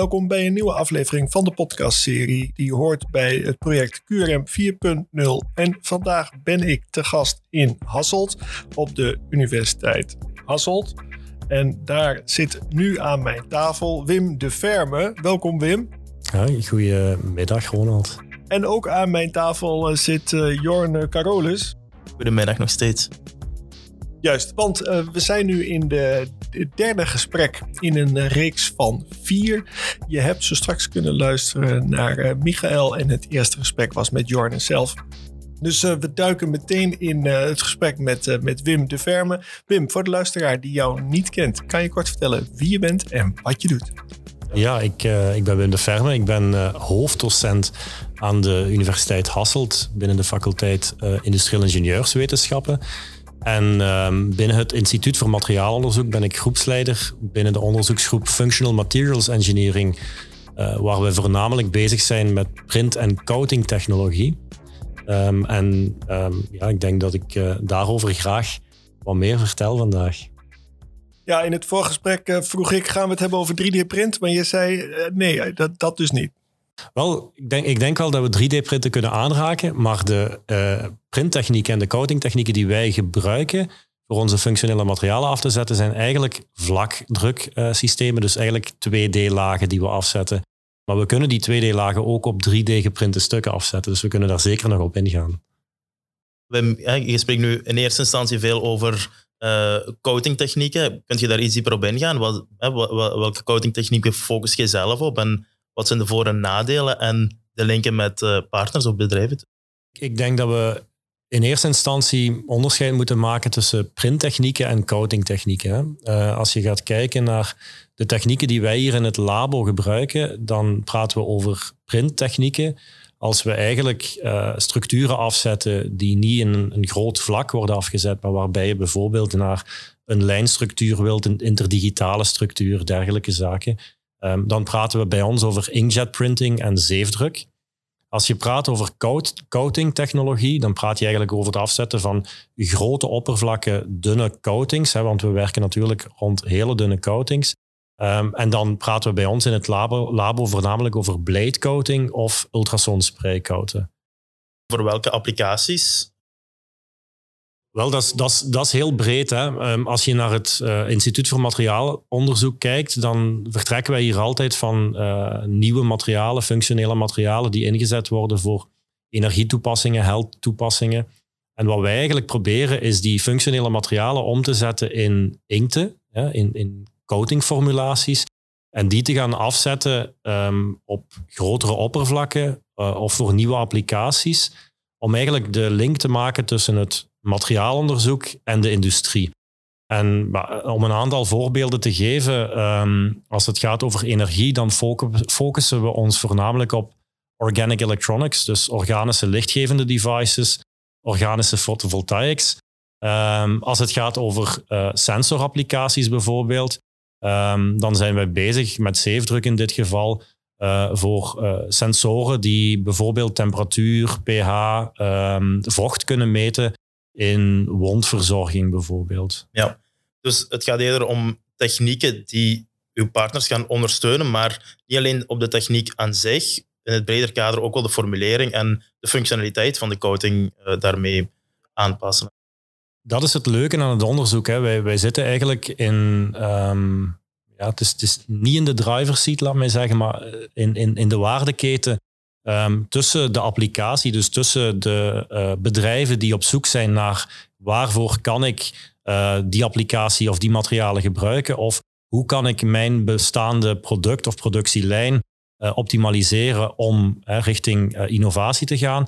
Welkom bij een nieuwe aflevering van de podcastserie die hoort bij het project QRM 4.0. En vandaag ben ik te gast in Hasselt op de Universiteit Hasselt. En daar zit nu aan mijn tafel Wim de Verme. Welkom Wim. Ja, goedemiddag Ronald. En ook aan mijn tafel eh, zit uh, Jorn Carolus. Goedemiddag nog steeds. Juist, want uh, we zijn nu in de, de, derde gesprek in een reeks van vier. Je hebt zo straks kunnen luisteren naar uh, Michael en het eerste gesprek was met Jorn zelf. Dus uh, we duiken meteen in het gesprek met, met Wim de Verme. Wim, voor de luisteraar die jou niet kent, kan je kort vertellen wie je bent en wat je doet? Ja, ik, ik ben Wim de Verme. Ik ben hoofddocent aan de Universiteit Hasselt binnen de faculteit Industrieel Ingenieurswetenschappen. En um, binnen het Instituut voor Materiaalonderzoek ben ik groepsleider binnen de onderzoeksgroep Functional Materials Engineering, uh, waar we voornamelijk bezig zijn met print- en coating technologie. Um, en um, ja, ik denk dat ik uh, daarover graag wat meer vertel vandaag. Ja, in het voorgesprek uh, vroeg ik, gaan we het hebben over 3D-print? Maar je zei, nee, dat, dat dus niet. Wel, ik denk, ik denk wel dat we 3D-printen kunnen aanraken, maar de printtechnieken en de coatingtechnieken die wij gebruiken voor onze functionele materialen af te zetten, zijn eigenlijk vlakdruksystemen, uh, dus eigenlijk 2D-lagen die we afzetten. Maar we kunnen die 2D-lagen ook op 3D-geprinte stukken afzetten, dus we kunnen daar zeker nog op ingaan. Je spreekt nu in eerste instantie veel over uh, coatingtechnieken. Kun je daar iets dieper op ingaan? Wat, welke coatingtechnieken focus je zelf op en wat zijn de voor- en nadelen en de linken met uh, partners of bedrijven? Ik denk dat we in eerste instantie onderscheid moeten maken tussen printtechnieken en coatingtechnieken. Uh, als je gaat kijken naar de technieken die wij hier in het labo gebruiken, dan praten we over printtechnieken. Als we eigenlijk uh, structuren afzetten die niet in een, groot vlak worden afgezet, maar waarbij je bijvoorbeeld naar een lijnstructuur wilt, een interdigitale structuur, dergelijke zaken, Um, dan praten we bij ons over inkjet printing en zeefdruk. Als je praat over coating technologie, dan praat je eigenlijk over het afzetten van grote oppervlakken, dunne coatings. Hè, want we werken natuurlijk rond hele dunne coatings. Um, en dan praten we bij ons in het labo, voornamelijk over blade coating of ultrasonspray. Voor welke applicaties wel, dat is, dat is, heel breed. Hè. Um, als je naar het uh, Instituut voor Materiaalonderzoek kijkt, dan vertrekken wij hier altijd van uh, nieuwe materialen, functionele materialen die ingezet worden voor energietoepassingen, health-toepassingen. En wat wij eigenlijk proberen is die functionele materialen om te zetten in inkten, in, in coatingformulaties. En die te gaan afzetten um, op grotere oppervlakken uh, of voor nieuwe applicaties. Om eigenlijk de link te maken tussen het materiaalonderzoek en de industrie. En om een aantal voorbeelden te geven, um, als het gaat over energie, dan focussen we ons voornamelijk op organic electronics, dus organische lichtgevende devices, organische photovoltaics. Um, als het gaat over uh, sensorapplicaties bijvoorbeeld, um, dan zijn wij bezig met zeefdruk in dit geval uh, voor sensoren die bijvoorbeeld temperatuur, pH, vocht kunnen meten in wondverzorging bijvoorbeeld. Ja, dus het gaat eerder om technieken die uw partners gaan ondersteunen, maar niet alleen op de techniek aan zich, in het breder kader ook wel de formulering en de functionaliteit van de coating uh, daarmee aanpassen. Dat is het leuke aan het onderzoek. Hè. Wij, wij zitten eigenlijk in, um, ja, het is, het is niet in de driver's seat, laat mij zeggen, maar in, in, in de waardeketen Um, tussen de applicatie, dus tussen de uh, bedrijven die op zoek zijn naar waarvoor kan ik uh, die applicatie of die materialen gebruiken, of hoe kan ik mijn bestaande product of productielijn uh, optimaliseren om richting innovatie te gaan.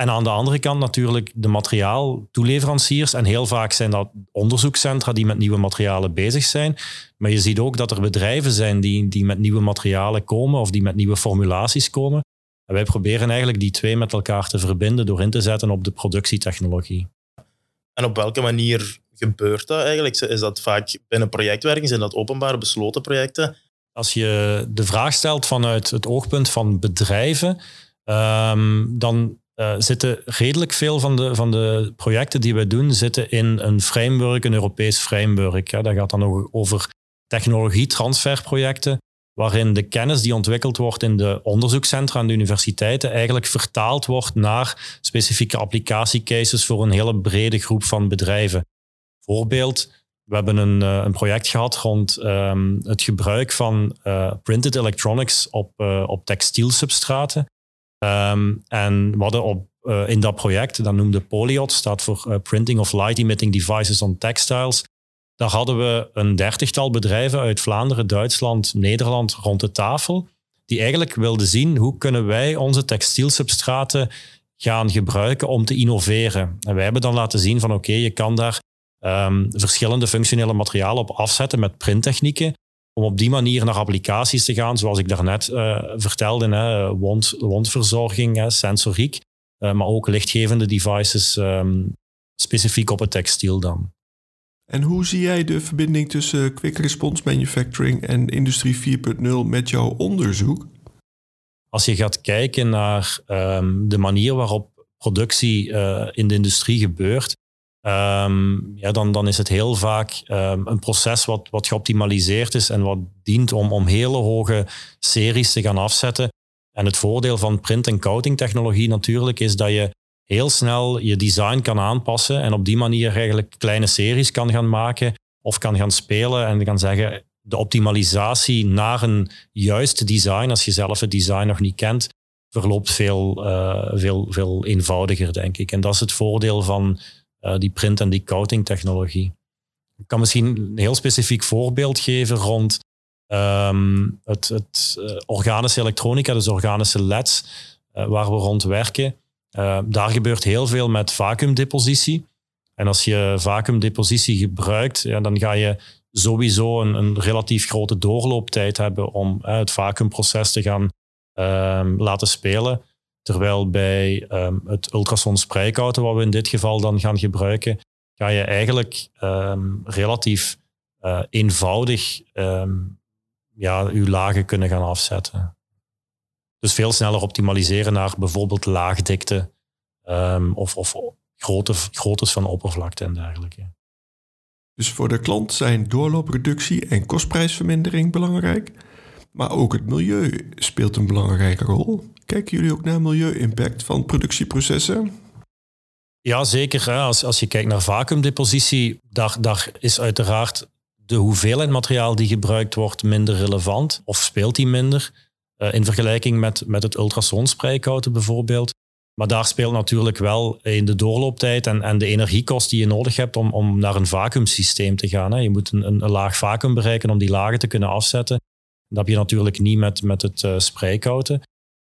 En aan de andere kant natuurlijk de materiaaltoeleveranciers. En heel vaak zijn dat onderzoekscentra die met nieuwe materialen bezig zijn. Maar je ziet ook dat er bedrijven zijn die, die met nieuwe materialen komen of die met nieuwe formulaties komen. En wij proberen eigenlijk die twee met elkaar te verbinden door in te zetten op de productietechnologie. En op welke manier gebeurt dat eigenlijk? Is dat vaak binnen projectwerking? Zijn dat openbare besloten projecten? Als je de vraag stelt vanuit het oogpunt van bedrijven, um, dan uh, zitten redelijk veel van de, van de projecten die wij doen zitten in een framework, een Europees framework. Ja, dat gaat dan ook over technologietransferprojecten waarin de kennis die ontwikkeld wordt in de onderzoekscentra en de universiteiten eigenlijk vertaald wordt naar specifieke applicatiecases voor een hele brede groep van bedrijven. Voorbeeld, we hebben een, eh, een project gehad rond ehm, het gebruik van uh, printed electronics op, uh, op textielsubstraten. Um, en we hadden op, in dat project, dat noemde Polyot, staat voor Printing of Light Emitting Devices on Textiles. Daar hadden we een dertigtal bedrijven uit Vlaanderen, Duitsland, Nederland rond de tafel, die eigenlijk wilden zien hoe kunnen wij onze textielsubstraten gaan gebruiken om te innoveren. En wij hebben dan laten zien van oké, je kan daar um, verschillende functionele materialen op afzetten met printtechnieken, om op die manier naar applicaties te gaan, zoals ik daarnet uh, vertelde, hè, wond, wondverzorging, hè, sensoriek, uh, maar ook lichtgevende devices um, specifiek op het textiel dan. En hoe zie jij de verbinding tussen quick response manufacturing en industrie 4.0 met jouw onderzoek? Als je gaat kijken naar um, de manier waarop productie uh, in de industrie gebeurt, um, ja, dan, dan is het heel vaak um, een proces wat, wat geoptimaliseerd is en wat dient om, om hele hoge series te gaan afzetten. En het voordeel van print- en coating technologie natuurlijk is dat je heel snel je design kan aanpassen en op die manier eigenlijk kleine series kan gaan maken of kan gaan spelen en kan zeggen de optimalisatie naar een juist design, als je zelf het design nog niet kent, verloopt veel, uh, veel, veel eenvoudiger, denk ik. En dat is het voordeel van uh, die print- en die coating technologie. Ik kan misschien een heel specifiek voorbeeld geven rond um, het, het uh, organische elektronica, dus organische LEDs, waar we rond werken. Uh, daar gebeurt heel veel met vacuümdepositie. En als je vacuümdepositie gebruikt, ja, dan ga je sowieso een, een relatief grote doorlooptijd hebben om het vacuümproces te gaan uh, laten spelen. Terwijl bij um, het ultrason sprijkouten, wat we in dit geval dan gaan gebruiken, ga je eigenlijk relatief uh, eenvoudig ja, je lagen kunnen gaan afzetten. Dus veel sneller optimaliseren naar bijvoorbeeld laagdikte um, of, of grootte, groottes van oppervlakte en dergelijke. Dus voor de klant zijn doorloopreductie en kostprijsvermindering belangrijk. Maar ook het milieu speelt een belangrijke rol. Kijken jullie ook naar milieu-impact van productieprocessen? Ja, zeker. Als, als je kijkt naar vacuümdepositie, daar, daar is uiteraard de hoeveelheid materiaal die gebruikt wordt minder relevant of speelt die minder. Uh, in vergelijking met, met het ultrasonsprijkouten bijvoorbeeld. Maar daar speelt natuurlijk wel in de doorlooptijd en, en de energiekost die je nodig hebt om, om naar een vacuümsysteem te gaan. Hè. Je moet een, een, laag vacuüm bereiken om die lagen te kunnen afzetten. Dat heb je natuurlijk niet met, met het uh, sprijkouten.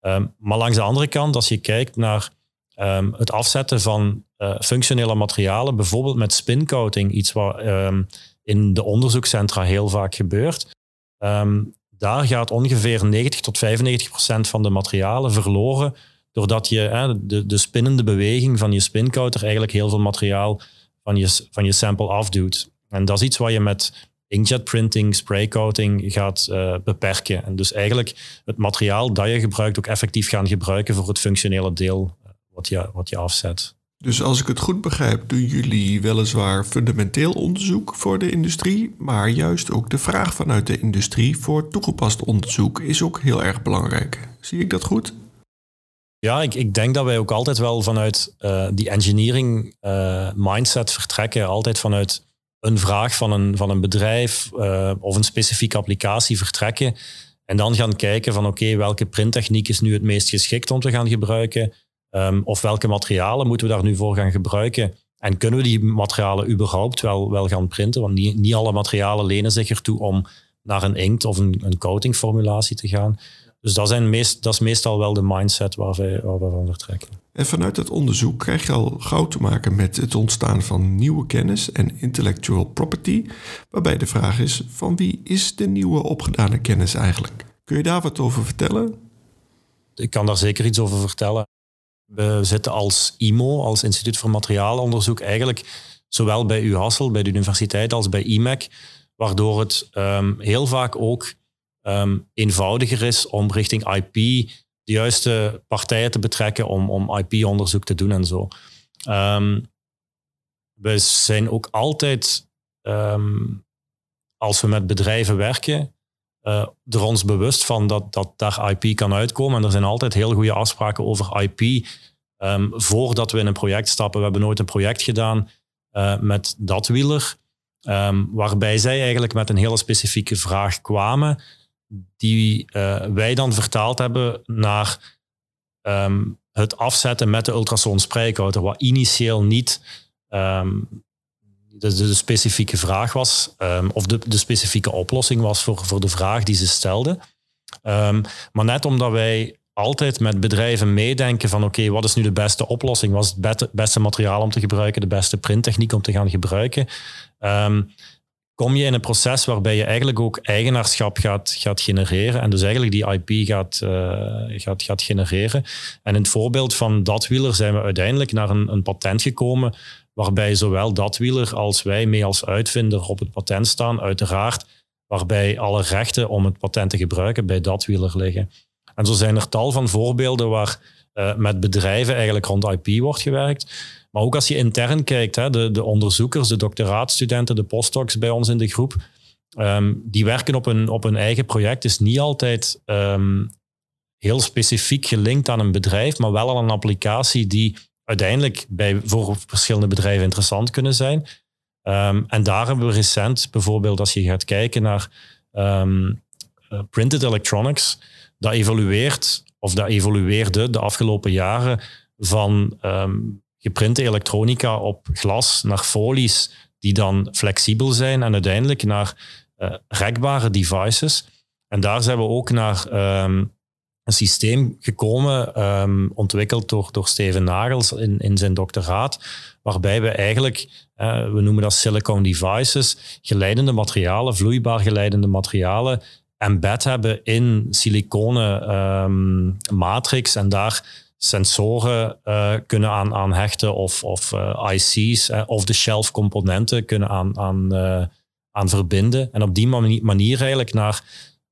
Um, maar langs de andere kant, als je kijkt naar um, het afzetten van uh, functionele materialen, bijvoorbeeld met spincoating, iets wat um, in de onderzoekscentra heel vaak gebeurt, daar gaat ongeveer 90 tot 95 procent van de materialen verloren, doordat je hè, de, de spinnende beweging van je spinkouter eigenlijk heel veel materiaal van je, van je sample afduwt. En dat is iets wat je met inkjet printing, spraycoating gaat uh, beperken. En dus eigenlijk het materiaal dat je gebruikt ook effectief gaan gebruiken voor het functionele deel eh, wat je, wat je afzet. Dus als ik het goed begrijp, doen jullie weliswaar fundamenteel onderzoek voor de industrie, maar juist ook de vraag vanuit de industrie voor toegepast onderzoek is ook heel erg belangrijk. Zie ik dat goed? Ja, ik, ik denk dat wij ook altijd wel vanuit uh, die engineering uh, mindset vertrekken, altijd vanuit een vraag van een, van een bedrijf uh, of een specifieke applicatie vertrekken. En dan gaan kijken van oké, welke printtechniek is nu het meest geschikt om te gaan gebruiken? Um, of welke materialen moeten we daar nu voor gaan gebruiken? En kunnen we die materialen überhaupt wel, wel gaan printen? Want niet, niet alle materialen lenen zich ertoe om naar een inkt of een, een coatingformulatie te gaan. Dus dat, zijn meest, dat is meestal wel de mindset waar we, waar we van vertrekken. En vanuit het onderzoek krijg je al gauw te maken met het ontstaan van nieuwe kennis en intellectual property, waarbij de vraag is: van wie is de nieuwe opgedane kennis eigenlijk? Kun je daar wat over vertellen? Ik kan daar zeker iets over vertellen. We zitten als IMO, als Instituut voor Materiaalonderzoek, eigenlijk zowel bij UHassel, bij de universiteit, als bij IMEC, waardoor het um, heel vaak ook um, eenvoudiger is om richting IP de juiste partijen te betrekken om, om IP-onderzoek te doen en zo. Um, we zijn ook altijd, als we met bedrijven werken, uh, er ons bewust van dat, dat daar IP kan uitkomen. En er zijn altijd heel goede afspraken over IP. Um, voordat we in een project stappen. We hebben nooit een project gedaan uh, met dat wieler. Um, waarbij zij eigenlijk met een hele specifieke vraag kwamen. Die uh, wij dan vertaald hebben naar um, het afzetten met de ultrasoon spreekouder. Wat initieel niet de, specifieke vraag was, um, of de, de specifieke oplossing was voor, voor de vraag die ze stelden. Um, maar net omdat wij altijd met bedrijven meedenken van oké, wat is nu de beste oplossing? Wat is het beste materiaal om te gebruiken? De beste printtechniek om te gaan gebruiken? Um, kom je in een proces waarbij je eigenlijk ook eigenaarschap gaat, gaat genereren en dus eigenlijk die IP gaat, uh, gaat, gaat genereren. En in het voorbeeld van dat wieler zijn we uiteindelijk naar een, een patent gekomen waarbij zowel dat wieler als wij mee als uitvinder op het patent staan, uiteraard, waarbij alle rechten om het patent te gebruiken bij dat wieler liggen. En zo zijn er tal van voorbeelden waar uh, met bedrijven eigenlijk rond IP wordt gewerkt. Maar ook als je intern kijkt, hè, de, de onderzoekers, de doctoraatstudenten, de postdocs bij ons in de groep, um, die werken op een, op een eigen project. is niet altijd um, heel specifiek gelinkt aan een bedrijf, maar wel aan een applicatie die uiteindelijk bij, voor verschillende bedrijven interessant kunnen zijn. Um, en daar hebben we recent, bijvoorbeeld als je gaat kijken naar um, printed electronics, dat evolueert, of dat evolueerde de afgelopen jaren van um, geprinte elektronica op glas naar folies die dan flexibel zijn en uiteindelijk naar uh, rekbare devices. En daar zijn we ook naar een systeem gekomen, um, ontwikkeld door, door Steven Nagels in, in zijn doctoraat, waarbij we eigenlijk, uh, we noemen dat silicone devices, geleidende materialen, vloeibaar geleidende materialen, embed hebben in siliconen um, matrix en daar sensoren uh, kunnen aan, aan hechten of, of uh, IC's of de shelf componenten kunnen aan, aan, aan verbinden. En op die manier eigenlijk naar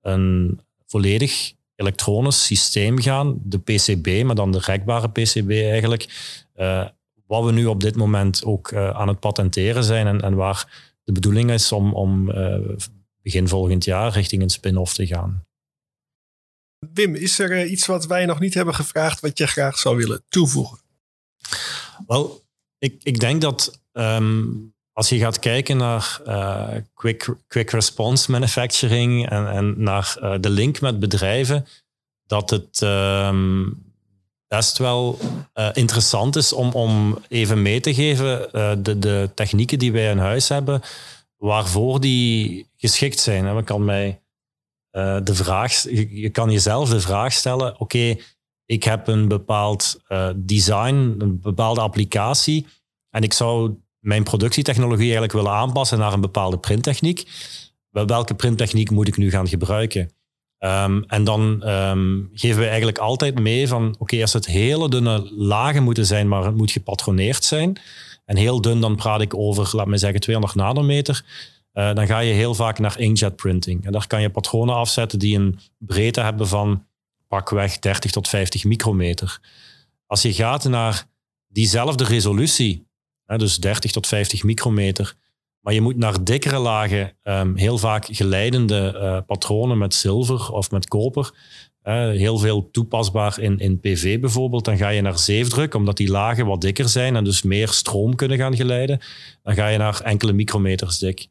een volledig elektronisch systeem gaan, de PCB, maar dan de rekbare PCB eigenlijk. Uh, wat we nu op dit moment ook uh, aan het patenteren zijn en, en, waar de bedoeling is om, om uh, begin volgend jaar richting een spin-off te gaan. Wim, is er iets wat wij nog niet hebben gevraagd wat je graag zou willen toevoegen? Wel, ik, ik denk dat um, als je gaat kijken naar uh, quick, quick response manufacturing en, en naar uh, de link met bedrijven, dat het um, best wel uh, interessant is om, om even mee te geven de, de technieken die wij in huis hebben, waarvoor die geschikt zijn. Kan mij de vraag, je, kan jezelf de vraag stellen: oké, ik heb een bepaald design, een bepaalde applicatie. En ik zou mijn productietechnologie eigenlijk willen aanpassen naar een bepaalde printtechniek. Welke printtechniek moet ik nu gaan gebruiken? Um, en dan um, geven we eigenlijk altijd mee van, oké, als het hele dunne lagen moeten zijn, maar het moet gepatroneerd zijn. En heel dun, dan praat ik over, laat me zeggen, 200 nanometer. Uh, dan ga je heel vaak naar inkjet printing. En daar kan je patronen afzetten die een breedte hebben van pakweg 30 tot 50 micrometer. Als je gaat naar diezelfde resolutie, dus 30 tot 50 micrometer. Maar je moet naar dikkere lagen, um, heel vaak geleidende uh, patronen met zilver of met koper. Heel veel toepasbaar in, in PV bijvoorbeeld. Dan ga je naar zeefdruk, omdat die lagen wat dikker zijn en dus meer stroom kunnen gaan geleiden. Dan ga je naar enkele micrometers dik.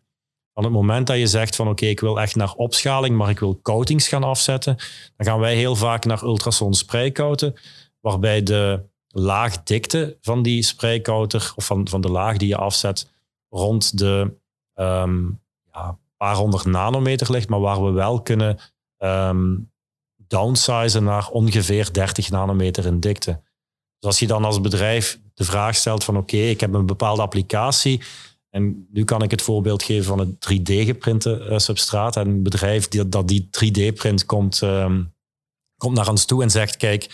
Van het moment dat je zegt van oké, ik wil echt naar opschaling, maar ik wil coatings gaan afzetten, dan gaan wij heel vaak naar ultrason spreikouten, waarbij de laagdikte van die spraykouter, of van, van de laag die je afzet, rond de um, ja, paar honderd nanometer ligt, maar waar we wel kunnen um, downsizen naar ongeveer 30 nanometer in dikte. Dus als je dan als bedrijf de vraag stelt van oké, ik heb een bepaalde applicatie en nu kan ik het voorbeeld geven van een 3D-geprinte uh, substraat en een bedrijf die, dat die 3D-print komt, um, komt naar ons toe en zegt kijk,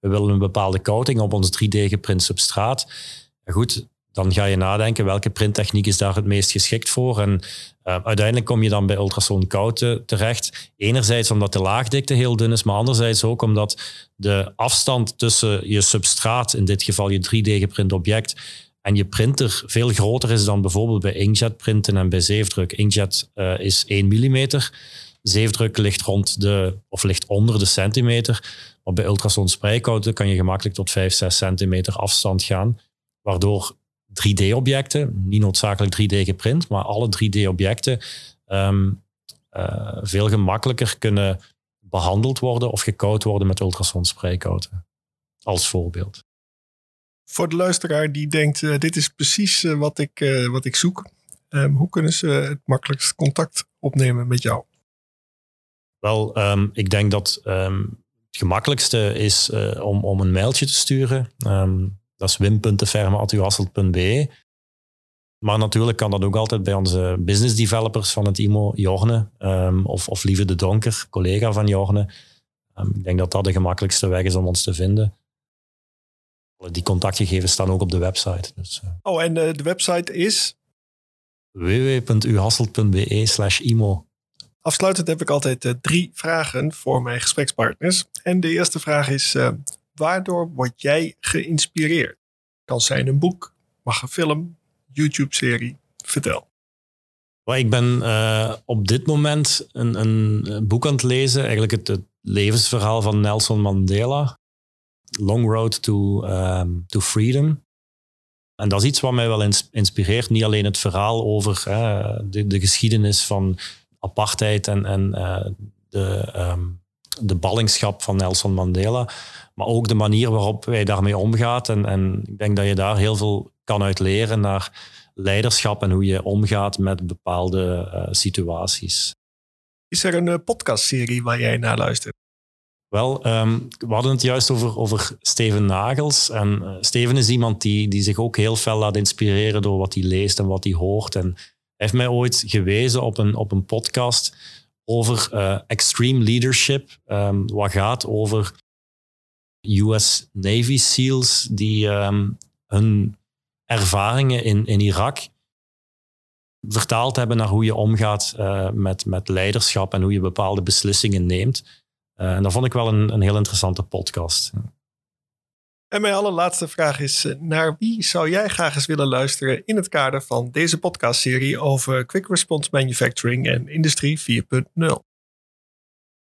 we willen een bepaalde coating op ons 3D-geprint substraat. Goed, dan ga je nadenken welke printtechniek is daar het meest geschikt voor. En uh, uiteindelijk kom je dan bij ultrasoon koud terecht. Enerzijds omdat de laagdikte heel dun is, maar anderzijds ook omdat de afstand tussen je substraat, in dit geval je 3D-geprint object, en je printer veel groter is dan bijvoorbeeld bij inkjet printen en bij zeefdruk. Inkjet uh, is 1 mm zeefdruk ligt rond de, of ligt onder de centimeter. Maar bij spreekhouten kan je gemakkelijk tot 5, 6 centimeter afstand gaan. Waardoor 3D-objecten, niet noodzakelijk 3D geprint, maar alle 3D-objecten ehm, eh, veel gemakkelijker kunnen behandeld worden of gekoud worden met spreekhouten. Als voorbeeld. Voor de luisteraar die denkt, uh, dit is precies uh, wat, ik, wat ik zoek. Um, hoe kunnen ze het makkelijkst contact opnemen met jou? Wel, um, ik denk dat um, het gemakkelijkste is om, om een mailtje te sturen. dat is wim.deferme.uhasselt.be. Maar natuurlijk kan dat ook altijd bij onze business developers van het IMO, Jorne, of, of Lieve de Donker, collega van Jorne. Ik denk dat dat de gemakkelijkste weg is om ons te vinden. Die contactgegevens staan ook op de website. Dus, uh. Oh, en uh, de website is? www.uhasselt.be slash IMO. Afsluitend heb ik altijd uh, drie vragen voor mijn gesprekspartners. En de eerste vraag is, waardoor word jij geïnspireerd? Kan zijn een boek, mag een film, YouTube-serie. Vertel. ik ben uh, op dit moment een, een, boek aan het lezen, eigenlijk het, levensverhaal van Nelson Mandela. Long Road to, um, to Freedom. En dat is iets wat mij wel inspireert. Niet alleen het verhaal over de, de, geschiedenis van apartheid en, en uh, de, um, de ballingschap van Nelson Mandela, maar ook de manier waarop hij daarmee omgaat. En, en ik denk dat je daar heel veel kan uit leren naar leiderschap en hoe je omgaat met bepaalde uh, situaties. Is er een uh, podcastserie waar jij naar luistert? Wel, um, we hadden het juist over, over Steven Nagels. En uh, Steven is iemand die, die zich ook heel fel laat inspireren door wat hij leest en wat hij hoort. En heeft mij ooit gewezen op een, op een podcast over extreme leadership. Um, wat gaat over US Navy SEALs die um, hun ervaringen in, in Irak vertaald hebben naar hoe je omgaat uh, met, met leiderschap en hoe je bepaalde beslissingen neemt. Uh, en dat vond ik wel een, een heel interessante podcast. En mijn allerlaatste vraag is: eh, naar wie zou jij graag eens willen luisteren in het kader van deze podcastserie over Quick Response Manufacturing en Industrie 4.0?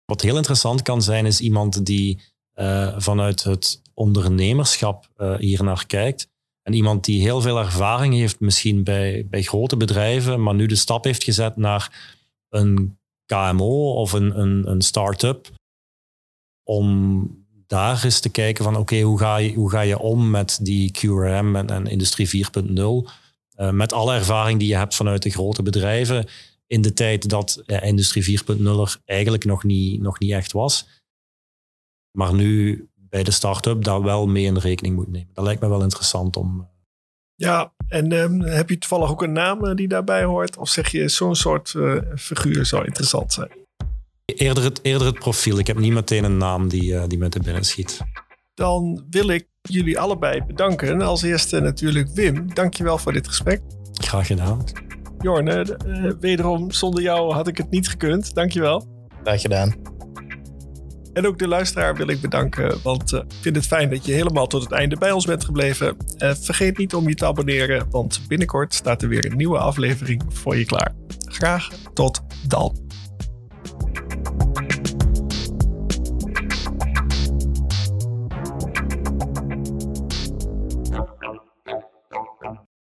Wat heel interessant kan zijn, is iemand die uh, vanuit het ondernemerschap uh, hier naar kijkt en iemand die heel veel ervaring heeft, misschien bij, bij grote bedrijven, maar nu de stap heeft gezet naar een KMO of een, een, een start-up. Om daar eens te kijken van oké, hoe, ga je, hoe ga je om met die QRM en, Industrie 4.0? Uh, met alle ervaring die je hebt vanuit de grote bedrijven in de tijd dat Industrie 4.0 er eigenlijk nog niet, nog niet echt was. Maar nu bij de start-up daar wel mee in rekening moet nemen. Dat lijkt me wel interessant om. Eh, ja, en um, heb je toevallig ook een naam eh, die daarbij hoort? Of zeg je zo'n soort figuur zou interessant zijn? Eerder het, eerder het profiel. Ik heb niet meteen een naam die, uh, die me te binnen schiet. Dan wil ik jullie allebei bedanken. Als eerste natuurlijk Wim. Dankjewel voor dit gesprek. Graag gedaan. Jorne, wederom zonder jou had ik het niet gekund. Dankjewel. Graag gedaan. En ook de luisteraar wil ik bedanken, want uh, ik vind het fijn dat je helemaal tot het einde bij ons bent gebleven. Uh, vergeet niet om je te abonneren, want binnenkort staat er weer een nieuwe aflevering voor je klaar. Graag tot dan.